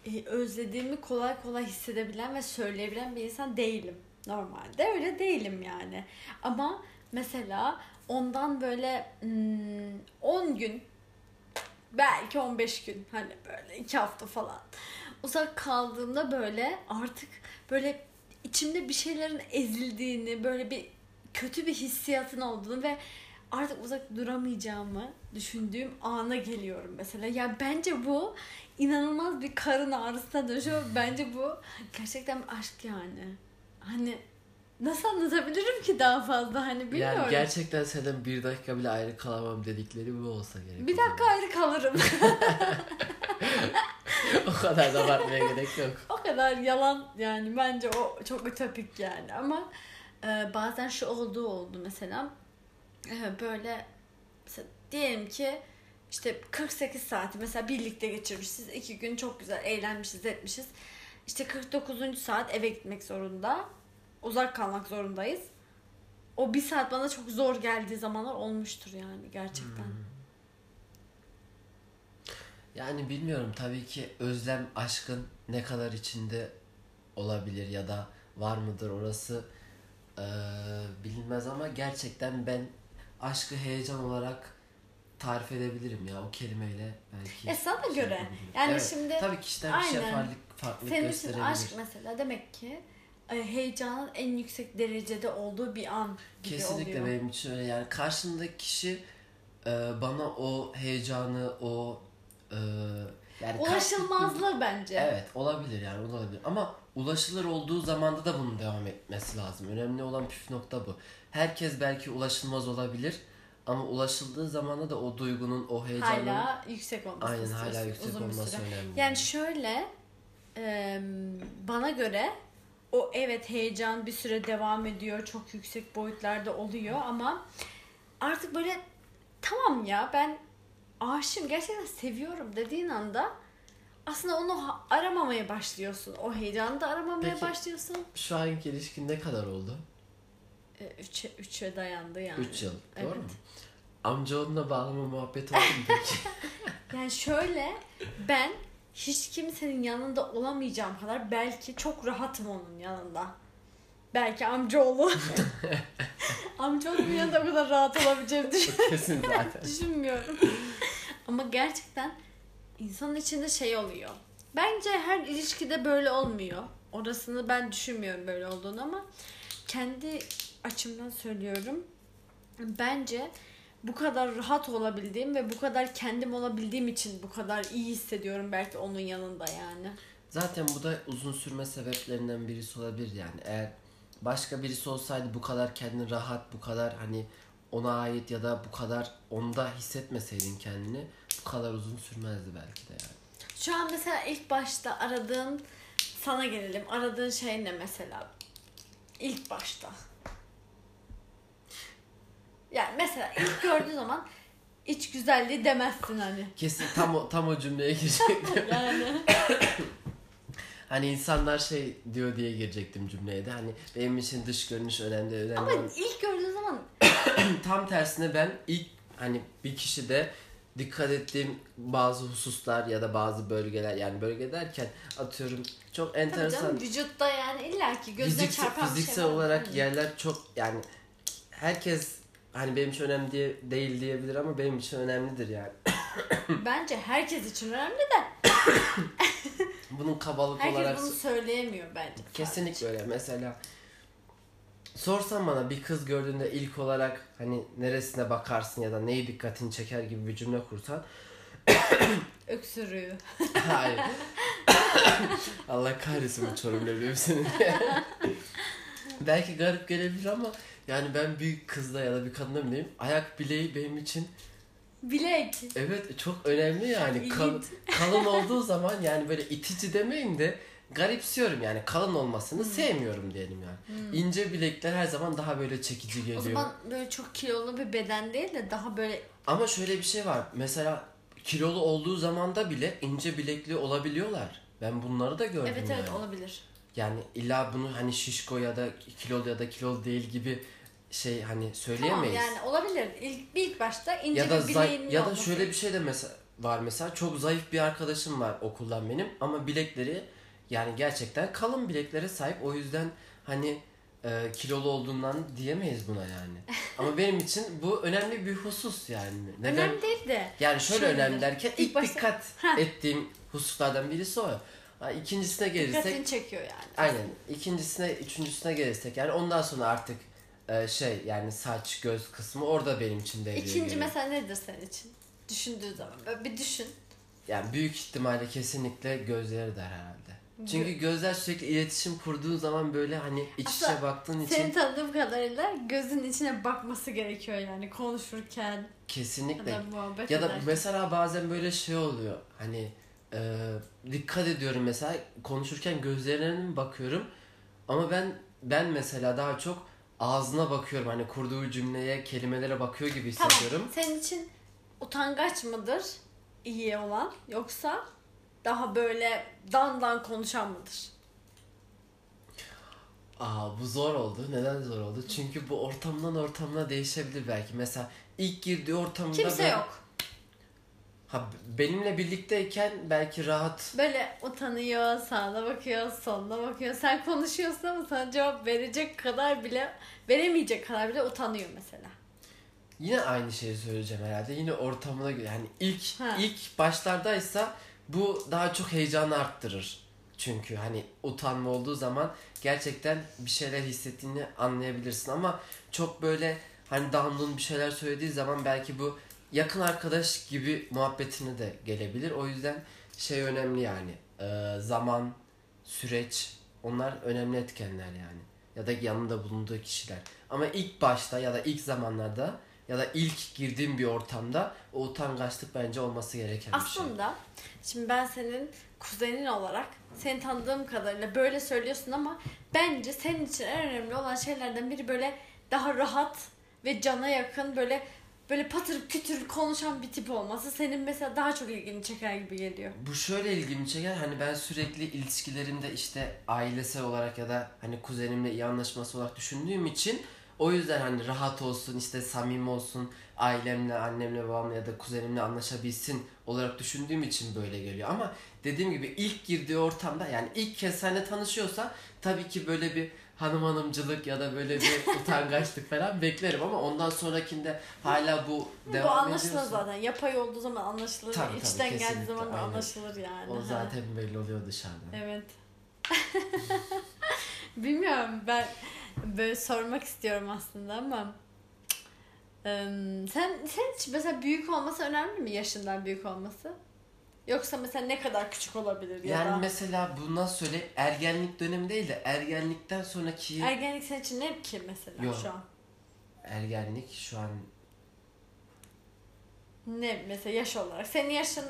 Speaker 1: e, özlediğimi kolay kolay hissedebilen ve söyleyebilen bir insan değilim. Normalde öyle değilim yani. Ama mesela ondan böyle hmm, 10 gün belki 15 gün hani böyle 2 hafta falan uzak kaldığımda böyle artık böyle içimde bir şeylerin ezildiğini böyle bir kötü bir hissiyatın olduğunu ve artık uzak duramayacağımı düşündüğüm ana geliyorum mesela. Ya bence bu inanılmaz bir karın ağrısına dönüşüyor. Bence bu gerçekten aşk yani. Hani nasıl anlatabilirim ki daha fazla hani bilmiyorum.
Speaker 2: Yani gerçekten senden bir dakika bile ayrı kalamam dedikleri bu olsa gerek.
Speaker 1: bir dakika ayrı kalırım.
Speaker 2: o kadar da abartmaya gerek yok.
Speaker 1: o kadar yalan yani bence o çok ütopik yani ama e, bazen şu olduğu oldu mesela E, böyle mesela diyelim ki işte 48 saati mesela birlikte geçirmişiz iki gün çok güzel eğlenmişiz etmişiz işte 49. saat eve gitmek zorunda uzak kalmak zorundayız o bir saat bana çok zor geldiği zamanlar olmuştur yani gerçekten.
Speaker 2: Hmm. Yani bilmiyorum tabii ki özlem aşkın ne kadar içinde olabilir ya da var mıdır orası eee, bilinmez ama gerçekten ben aşkı heyecan olarak tarif edebilirim ya o kelimeyle belki.
Speaker 1: E sana
Speaker 2: şey
Speaker 1: göre.
Speaker 2: yapabilirim.
Speaker 1: Yani
Speaker 2: Evet,
Speaker 1: şimdi
Speaker 2: tabii kişiden kişiye farklılık, farklılık
Speaker 1: senin için
Speaker 2: gösterebilir.
Speaker 1: aşk mesela demek ki e, heyecanın en yüksek derecede olduğu bir an gibi
Speaker 2: Kesinlikle
Speaker 1: oluyor.
Speaker 2: benim için öyle yani karşımdaki kişi e, bana o heyecanı o e, yani
Speaker 1: Ulaşılmazlığı bence.
Speaker 2: Evet olabilir yani olabilir ama ulaşılır olduğu zamanda da bunun devam etmesi lazım. Önemli olan püf nokta bu. Herkes belki ulaşılmaz olabilir ama ulaşıldığı zamanda da o duygunun o heyecanın
Speaker 1: Hala yüksek olması
Speaker 2: aynen hala yüksek olması önemli.
Speaker 1: Yani şöyle e, bana göre o evet heyecan bir süre devam ediyor. Çok yüksek boyutlarda oluyor ama artık böyle tamam ya ben aşığım gerçekten seviyorum dediğin anda aslında onu aramamaya başlıyorsun. O heyecanı da aramamaya
Speaker 2: Peki.
Speaker 1: başlıyorsun.
Speaker 2: Şu anki ilişkin ne kadar oldu?
Speaker 1: E, üçe, dayandı yani.
Speaker 2: 3 yıl. Doğru
Speaker 1: Evet.
Speaker 2: mu? Amcaoğluna bağlama muhabbeti oldu mu peki?
Speaker 1: Yani şöyle ben hiç kimsenin yanında olamayacağım kadar belki çok rahatım onun yanında. Belki amcaoğlu. amcaoğlumun yanında o kadar rahat olabileceğimi düşün-
Speaker 2: Kesin zaten.
Speaker 1: düşünmüyorum. Ama gerçekten insanın içinde şey oluyor. Bence her ilişkide böyle olmuyor. Orasını ben düşünmüyorum böyle olduğunu ama kendi açımdan söylüyorum. Bence bu kadar rahat olabildiğim ve bu kadar kendim olabildiğim için bu kadar iyi hissediyorum belki onun yanında yani.
Speaker 2: Zaten bu da uzun sürme sebeplerinden birisi olabilir yani. Eğer başka birisi olsaydı bu kadar kendini rahat, bu kadar hani ona ait ya da bu kadar onda hissetmeseydin kendini bu kadar uzun sürmezdi belki de yani.
Speaker 1: Şu an mesela ilk başta aradığın sana gelelim. Aradığın şey ne mesela? İlk başta. Yani mesela ilk gördüğün zaman iç güzelliği demezsin hani.
Speaker 2: Kesin tam o, tam o cümleye girecektim.
Speaker 1: Yani.
Speaker 2: hani insanlar şey diyor diye girecektim cümleye de hani benim için dış görünüş önemli önemli.
Speaker 1: Ama ilk gördüğün zaman
Speaker 2: tam tersine ben ilk hani bir kişide dikkat ettiğim bazı hususlar ya da bazı bölgeler yani bölge derken atıyorum çok
Speaker 1: tabii
Speaker 2: enteresan
Speaker 1: canım vücutta yani illaki gözüne
Speaker 2: fiziksel,
Speaker 1: çarpan bir
Speaker 2: fiziksel
Speaker 1: şey
Speaker 2: olarak yerler çok yani herkes hani benim için önemli diye, değil diyebilir ama benim için önemlidir yani.
Speaker 1: Bence herkes için önemli de
Speaker 2: Bunun kabalık
Speaker 1: herkes
Speaker 2: olarak
Speaker 1: bunu söyleyemiyor bence.
Speaker 2: kesinlikle öyle. Mesela sorsan bana bir kız gördüğünde ilk olarak hani neresine bakarsın ya da neyi dikkatini çeker gibi bir cümle kursan
Speaker 1: Öksürüğü.
Speaker 2: Hayır. Allah kahretsin bu çorum leblemsini. Belki garip gelebilir ama yani ben bir kızda ya da bir kadında mı diyeyim ayak bileği benim için
Speaker 1: Bilek.
Speaker 2: evet çok önemli yani Kal- kalın olduğu zaman yani böyle itici demeyeyim de garipsiyorum yani kalın olmasını
Speaker 1: Hmm.
Speaker 2: sevmiyorum diyelim yani. İnce bilekler her zaman daha böyle çekici geliyor.
Speaker 1: O zaman böyle çok kilolu bir beden değil de daha böyle
Speaker 2: Ama şöyle bir şey var. Mesela kilolu olduğu zamanda bile ince bilekli olabiliyorlar. Ben bunları da gördüm
Speaker 1: evet
Speaker 2: yani.
Speaker 1: evet olabilir.
Speaker 2: Yani illa bunu hani şişko ya da kilolu ya da kilolu değil gibi şey hani
Speaker 1: Tamam
Speaker 2: söyleyemeyiz.
Speaker 1: yani olabilir. İlk, ilk başta ince
Speaker 2: ya da
Speaker 1: bir
Speaker 2: zay-
Speaker 1: bileğinin
Speaker 2: ya da
Speaker 1: olması.
Speaker 2: şöyle bir şey de mesela var mesela çok zayıf bir arkadaşım var okuldan benim ama bilekleri yani gerçekten kalın bileklere sahip. O yüzden hani e, kilolu olduğundan diyemeyiz buna yani. ama benim için bu önemli bir husus yani. Neden?
Speaker 1: Önemli değil de.
Speaker 2: Yani şöyle
Speaker 1: Şöyle
Speaker 2: önemli
Speaker 1: de,
Speaker 2: derken
Speaker 1: ilk
Speaker 2: ilk,
Speaker 1: başta-
Speaker 2: dikkat ettiğim hususlardan birisi o. Ha, İkincisine gelirsek
Speaker 1: Dikkatini çekiyor yani.
Speaker 2: Aynen. İkincisine, üçüncüsüne gelirsek yani ondan sonra artık e, şey yani saç, göz kısmı orada benim için devreye
Speaker 1: İkinci
Speaker 2: giriyor.
Speaker 1: mesela nedir senin için? Düşündüğü zaman. Böyle bir düşün.
Speaker 2: Yani büyük ihtimalle kesinlikle gözleri der herhalde. Çünkü gözler sürekli iletişim kurduğu zaman böyle hani iç içe
Speaker 1: Aslında
Speaker 2: baktığın için
Speaker 1: Seni tanıdığım kadarıyla gözün içine bakması gerekiyor yani konuşurken ya
Speaker 2: kesinlikle.
Speaker 1: da muhabbet
Speaker 2: Ya da
Speaker 1: ederken.
Speaker 2: mesela bazen böyle şey oluyor. Hani e, dikkat ediyorum mesela konuşurken gözlerine mi bakıyorum ama ben ben mesela daha çok ağzına bakıyorum. Hani kurduğu cümleye, kelimelere bakıyor gibi
Speaker 1: Tamam.
Speaker 2: hissediyorum.
Speaker 1: Senin için utangaç mıdır iyi olan yoksa daha böyle dan dan konuşan mıdır?
Speaker 2: Aa bu zor oldu. Neden zor oldu? Çünkü bu ortamdan ortamına değişebilir belki. Mesela ilk girdiği ortamında
Speaker 1: Kimse
Speaker 2: ben-
Speaker 1: yok.
Speaker 2: Ha benimle birlikteyken belki rahat
Speaker 1: Böyle utanıyor, sağına bakıyor, soluna bakıyor. Sen konuşuyorsun ama sana cevap verecek kadar bile, veremeyecek kadar bile utanıyor mesela.
Speaker 2: Yine aynı şeyi söyleyeceğim herhalde. Yine ortamına göre. Yani ilk
Speaker 1: Ha.
Speaker 2: ilk başlardaysa bu daha çok heyecanı arttırır. Çünkü hani utanma olduğu zaman gerçekten bir şeyler hissettiğini anlayabilirsin ama çok böyle hani download bir şeyler söylediği zaman belki bu yakın arkadaş gibi muhabbetine de gelebilir. O yüzden şey önemli yani. Ee, zaman, süreç onlar önemli etkenler yani. Ya da yanında bulunduğu kişiler. Ama ilk başta ya da ilk zamanlarda ya da ilk girdiğim bir ortamda o utangaçlık bence olması gereken bir şey.
Speaker 1: Aslında şimdi ben senin kuzenin olarak seni tanıdığım kadarıyla böyle söylüyorsun ama bence senin için en önemli olan şeylerden biri böyle daha rahat ve cana yakın böyle böyle patır kütür konuşan bir tip olması senin mesela daha çok ilgini çeker gibi geliyor.
Speaker 2: Bu şöyle ilgimi çeker hani ben sürekli ilişkilerimde işte ailesel olarak ya da hani kuzenimle iyi anlaşması olarak düşündüğüm için o yüzden hani rahat olsun işte samimi olsun ailemle annemle babamla ya da kuzenimle anlaşabilsin olarak düşündüğüm için böyle geliyor ama dediğim gibi ilk girdiği ortamda yani ilk kez seninle tanışıyorsa tabii ki böyle bir hanım hanımcılık ya da böyle bir utangaçlık falan beklerim ama ondan sonrakinde hala bu devam
Speaker 1: Bu anlaşılır
Speaker 2: ediyorsa
Speaker 1: zaten. Yapay olduğu zaman anlaşılır.
Speaker 2: Tabii, tabii,
Speaker 1: İçten geldiği zaman da
Speaker 2: aynen.
Speaker 1: anlaşılır yani.
Speaker 2: o zaten belli oluyor dışarıdan.
Speaker 1: Evet. Bilmiyorum ben böyle sormak istiyorum aslında ama sen sen için mesela büyük olması önemli mi yaşından büyük olması? Yoksa mesela ne kadar küçük olabilir ya
Speaker 2: Yani
Speaker 1: da
Speaker 2: mesela bu nasıl söyleyeyim ergenlik dönemi değil de ergenlikten sonraki
Speaker 1: ergenlik senin için ne ki mesela
Speaker 2: Yok.
Speaker 1: şu an?
Speaker 2: ergenlik şu an
Speaker 1: Ne mesela yaş olarak? Senin yaşın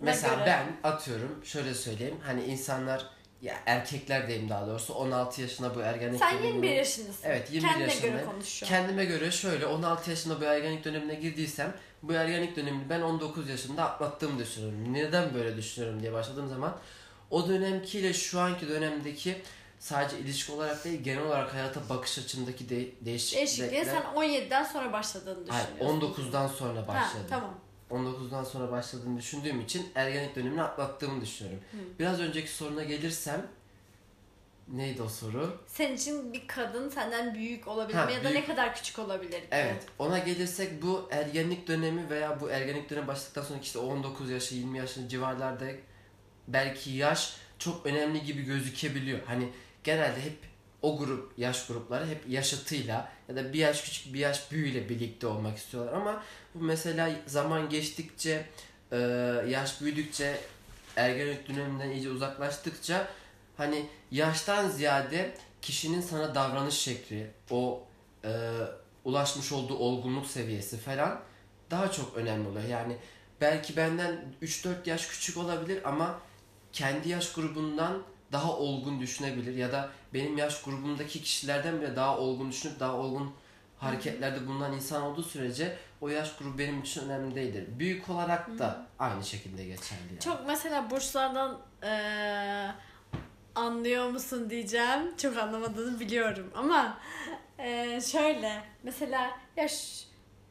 Speaker 2: mesela
Speaker 1: göre.
Speaker 2: ben atıyorum şöyle söyleyeyim hani insanlar ya erkekler diyeyim daha doğrusu 16 yaşına bu ergenlik
Speaker 1: Sen
Speaker 2: dönemine-
Speaker 1: 21 yaşındasın.
Speaker 2: Evet 21
Speaker 1: Kendine
Speaker 2: yaşındayım.
Speaker 1: göre konuş şu an.
Speaker 2: Kendime göre şöyle 16 yaşında bu ergenlik dönemine girdiysem bu ergenlik dönemini ben 19 yaşında atlattığımı düşünüyorum. Neden böyle düşünüyorum diye başladığım zaman o dönemkiyle şu anki dönemdeki sadece ilişki olarak değil genel olarak hayata bakış açımdaki de-
Speaker 1: Değişikliğe
Speaker 2: değişiklikler
Speaker 1: sen 17'den sonra başladığını
Speaker 2: Hayır,
Speaker 1: düşünüyorsun.
Speaker 2: 19'dan sonra
Speaker 1: Ha,
Speaker 2: başladı.
Speaker 1: tamam.
Speaker 2: 19'dan sonra başladığını düşündüğüm için ergenlik dönemini atlattığımı düşünüyorum.
Speaker 1: Hı.
Speaker 2: Biraz önceki soruna gelirsem neydi o soru?
Speaker 1: Senin için bir kadın senden büyük olabilir
Speaker 2: Ha,
Speaker 1: mi ya da
Speaker 2: büyük.
Speaker 1: ne kadar küçük olabilir?
Speaker 2: Evet, ona gelirsek bu ergenlik dönemi veya bu ergenlik dönemi başladıktan sonra işte 19 yaşı 20 yaşın civarlarda belki yaş çok önemli gibi gözükebiliyor. Hani genelde hep o grup yaş grupları hep yaşıtıyla ya da bir yaş küçük bir yaş büyüyle birlikte olmak istiyorlar ama bu mesela zaman geçtikçe yaş büyüdükçe ergenlik döneminden iyice uzaklaştıkça hani yaştan ziyade kişinin sana davranış şekli o e, ulaşmış olduğu olgunluk seviyesi falan daha çok önemli oluyor. Yani belki benden 3-4 yaş küçük olabilir ama kendi yaş grubundan daha olgun düşünebilir ya da benim yaş grubumdaki kişilerden bile daha olgun düşünüp daha olgun hareketlerde bulunan insan olduğu sürece o yaş grubu benim için önemli değildir. Büyük olarak da aynı şekilde geçerli yani.
Speaker 1: Çok mesela burçlardan eee, anlıyor musun diyeceğim. Çok anlamadığını biliyorum ama eee, şöyle mesela ya şu,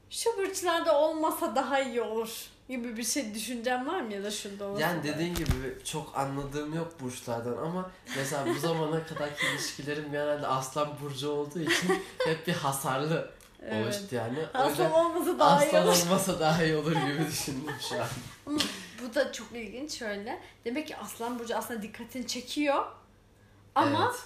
Speaker 1: şu burçlarda olmasa daha iyi olur gibi bir şey düşüncem var mı ya da şurada olsa
Speaker 2: Yani dediğin gibi çok anladığım yok burçlardan ama mesela bu zamana kadarki ilişkilerim genelde aslan burcu olduğu için hep bir hasarlı
Speaker 1: Evet.
Speaker 2: oluştu yani.
Speaker 1: Aslan olmasa daha iyi
Speaker 2: aslan
Speaker 1: olur.
Speaker 2: olmasa daha iyi olur gibi düşündüm şu an.
Speaker 1: Bu da çok ilginç şöyle. Demek ki Aslan Burcu aslında dikkatini çekiyor ama
Speaker 2: Evet,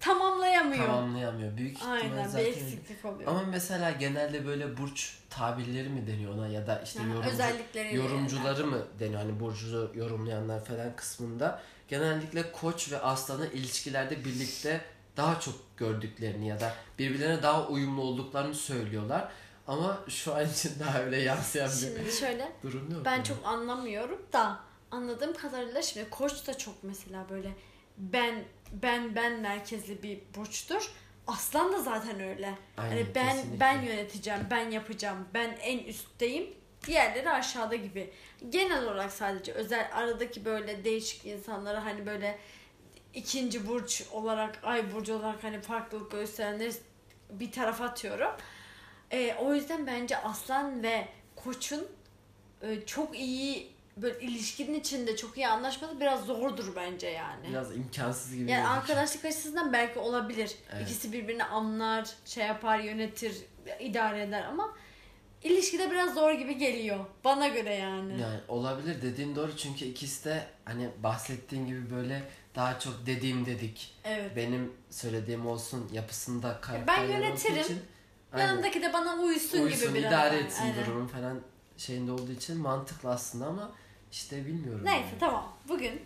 Speaker 1: tamamlayamıyor.
Speaker 2: tamamlayamıyor. Büyük ihtimal
Speaker 1: Aynen bir
Speaker 2: zaten.
Speaker 1: eksiklik oluyor.
Speaker 2: Ama mesela genelde böyle burç tabirleri mi deniyor ona ya da işte
Speaker 1: Ha,
Speaker 2: yorumcu, yorumcuları mı deniyor hani burcu yorumlayanlar falan kısmında genellikle koç ve aslanı ilişkilerde birlikte daha çok gördüklerini ya da birbirlerine daha uyumlu olduklarını söylüyorlar. Ama şu an için daha öyle yansıyan bir
Speaker 1: Şimdi şöyle
Speaker 2: durum yok.
Speaker 1: ben
Speaker 2: mu?
Speaker 1: çok anlamıyorum da anladığım kadarıyla şimdi koç da çok mesela böyle ben ben ben merkezli bir burçtur. Aslan da zaten öyle.
Speaker 2: Aynen,
Speaker 1: Hani ben
Speaker 2: kesinlikle.
Speaker 1: ben yöneteceğim, ben yapacağım, ben en üstteyim. Diğerleri aşağıda gibi. Genel olarak sadece özel aradaki böyle değişik insanlara hani böyle ikinci burç olarak, ay burcu olarak hani farklılık gösterenleri bir tarafa atıyorum. Ee, o yüzden bence aslan ve koçun e, çok iyi böyle ilişkinin içinde çok iyi anlaşması biraz zordur bence yani.
Speaker 2: Biraz imkansız gibi.
Speaker 1: Yani
Speaker 2: gözüküyor.
Speaker 1: arkadaşlık açısından belki olabilir.
Speaker 2: Evet.
Speaker 1: İkisi birbirini anlar, şey yapar, yönetir, idare eder ama ilişkide biraz zor gibi geliyor. Bana göre yani.
Speaker 2: Yani olabilir dediğin doğru çünkü ikisi de hani bahsettiğin gibi böyle daha çok dediğim dedik.
Speaker 1: Evet.
Speaker 2: Benim söylediğim olsun yapısında
Speaker 1: Ben
Speaker 2: karakterleri olduğu
Speaker 1: yönetirim.
Speaker 2: için aynen,
Speaker 1: Yanındaki de bana uysun,
Speaker 2: uysun,
Speaker 1: gibi biraz.
Speaker 2: idare etsin
Speaker 1: Aynen.
Speaker 2: durumu falan şeyinde olduğu için mantıklı aslında ama işte bilmiyorum.
Speaker 1: Neyse
Speaker 2: yani.
Speaker 1: tamam. Bugün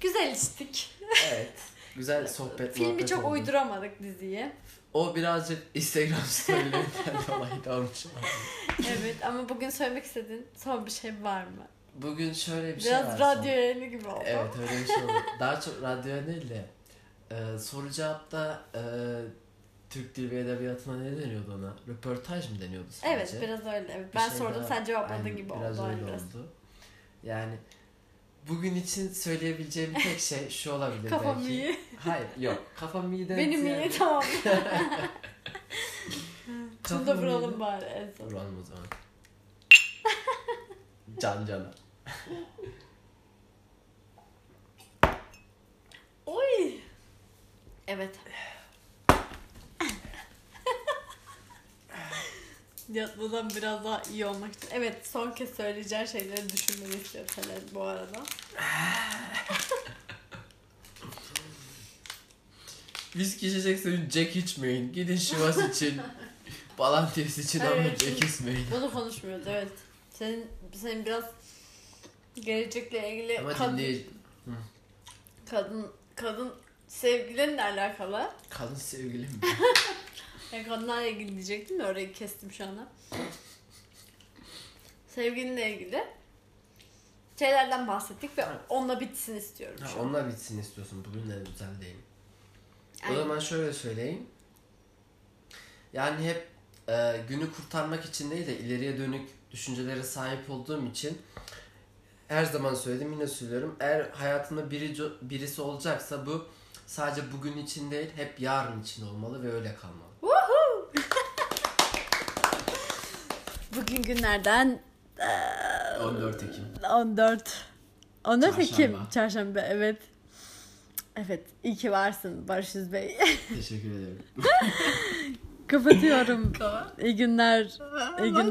Speaker 1: güzel içtik.
Speaker 2: Evet. Güzel sohbet
Speaker 1: Filmi çok
Speaker 2: oldu.
Speaker 1: uyduramadık diziye.
Speaker 2: O birazcık Instagram storylerinden dolayı da olmuş.
Speaker 1: Evet ama bugün söylemek istediğin son bir şey var mı?
Speaker 2: Bugün şöyle bir şey
Speaker 1: Biraz
Speaker 2: var.
Speaker 1: radyo
Speaker 2: son-
Speaker 1: yayını gibi oldu.
Speaker 2: Evet öyle bir şey oldu. Daha çok radyo değil de e, soru cevapta e, Türk Dil ve Edebiyatı'na ne deniyordu ona? Röportaj mı deniyordu sadece?
Speaker 1: Evet biraz öyle. Evet. Ben
Speaker 2: şey
Speaker 1: sordum
Speaker 2: daha-
Speaker 1: sen cevapladın
Speaker 2: Aynen,
Speaker 1: gibi
Speaker 2: biraz
Speaker 1: oldu.
Speaker 2: öyle
Speaker 1: Biraz.
Speaker 2: oldu. Yani bugün için söyleyebileceğim tek şey şu olabilir
Speaker 1: Kafam
Speaker 2: belki.
Speaker 1: iyi.
Speaker 2: Hayır yok. Kafam iyi de
Speaker 1: Benim iyi tamam. Şunu da
Speaker 2: Kafam iyi
Speaker 1: vuralım
Speaker 2: de-
Speaker 1: bari en son.
Speaker 2: Vuralım o zaman. Can cana.
Speaker 1: Oy. Evet. Yatmadan biraz daha iyi olmak için. Evet son kez söyleyeceğin şeyleri düşünmeni istiyorum senden bu arada.
Speaker 2: Viski içecekseniz Jack içmeyin. Gidin Şivas için. Balantius için ama
Speaker 1: Evet,
Speaker 2: Jack içmeyin.
Speaker 1: Bunu konuşmuyoruz evet. Senin senin biraz gelecekle ilgili
Speaker 2: Ama
Speaker 1: kadın,
Speaker 2: dinleyici...
Speaker 1: kadın kadın sevgilinle alakalı.
Speaker 2: Kadın sevgilim.
Speaker 1: Yani kadınlarla ilgili diyecektim de orayı kestim şu anda. Sevgilinle ilgili şeylerden bahsettik ve onunla bitsin istiyorum
Speaker 2: Ha, onlar bitsin istiyorsun. Bugün de güzel değil. O
Speaker 1: Aynen.
Speaker 2: zaman şöyle söyleyeyim. Yani hep e, günü kurtarmak için değil de ileriye dönük düşüncelere sahip olduğum için her zaman söyledim yine söylüyorum. Eğer hayatında biri, birisi olacaksa bu sadece bugün için değil hep yarın için olmalı ve öyle kalmalı.
Speaker 1: Bugün günlerden
Speaker 2: 14 Ekim.
Speaker 1: 14 14 Ekim
Speaker 2: Çarşamba.
Speaker 1: çarşamba evet. Evet iyi ki varsın Barış Yüz Bey.
Speaker 2: Teşekkür ederim.
Speaker 1: Kapatıyorum. İyi günler. İyi günler.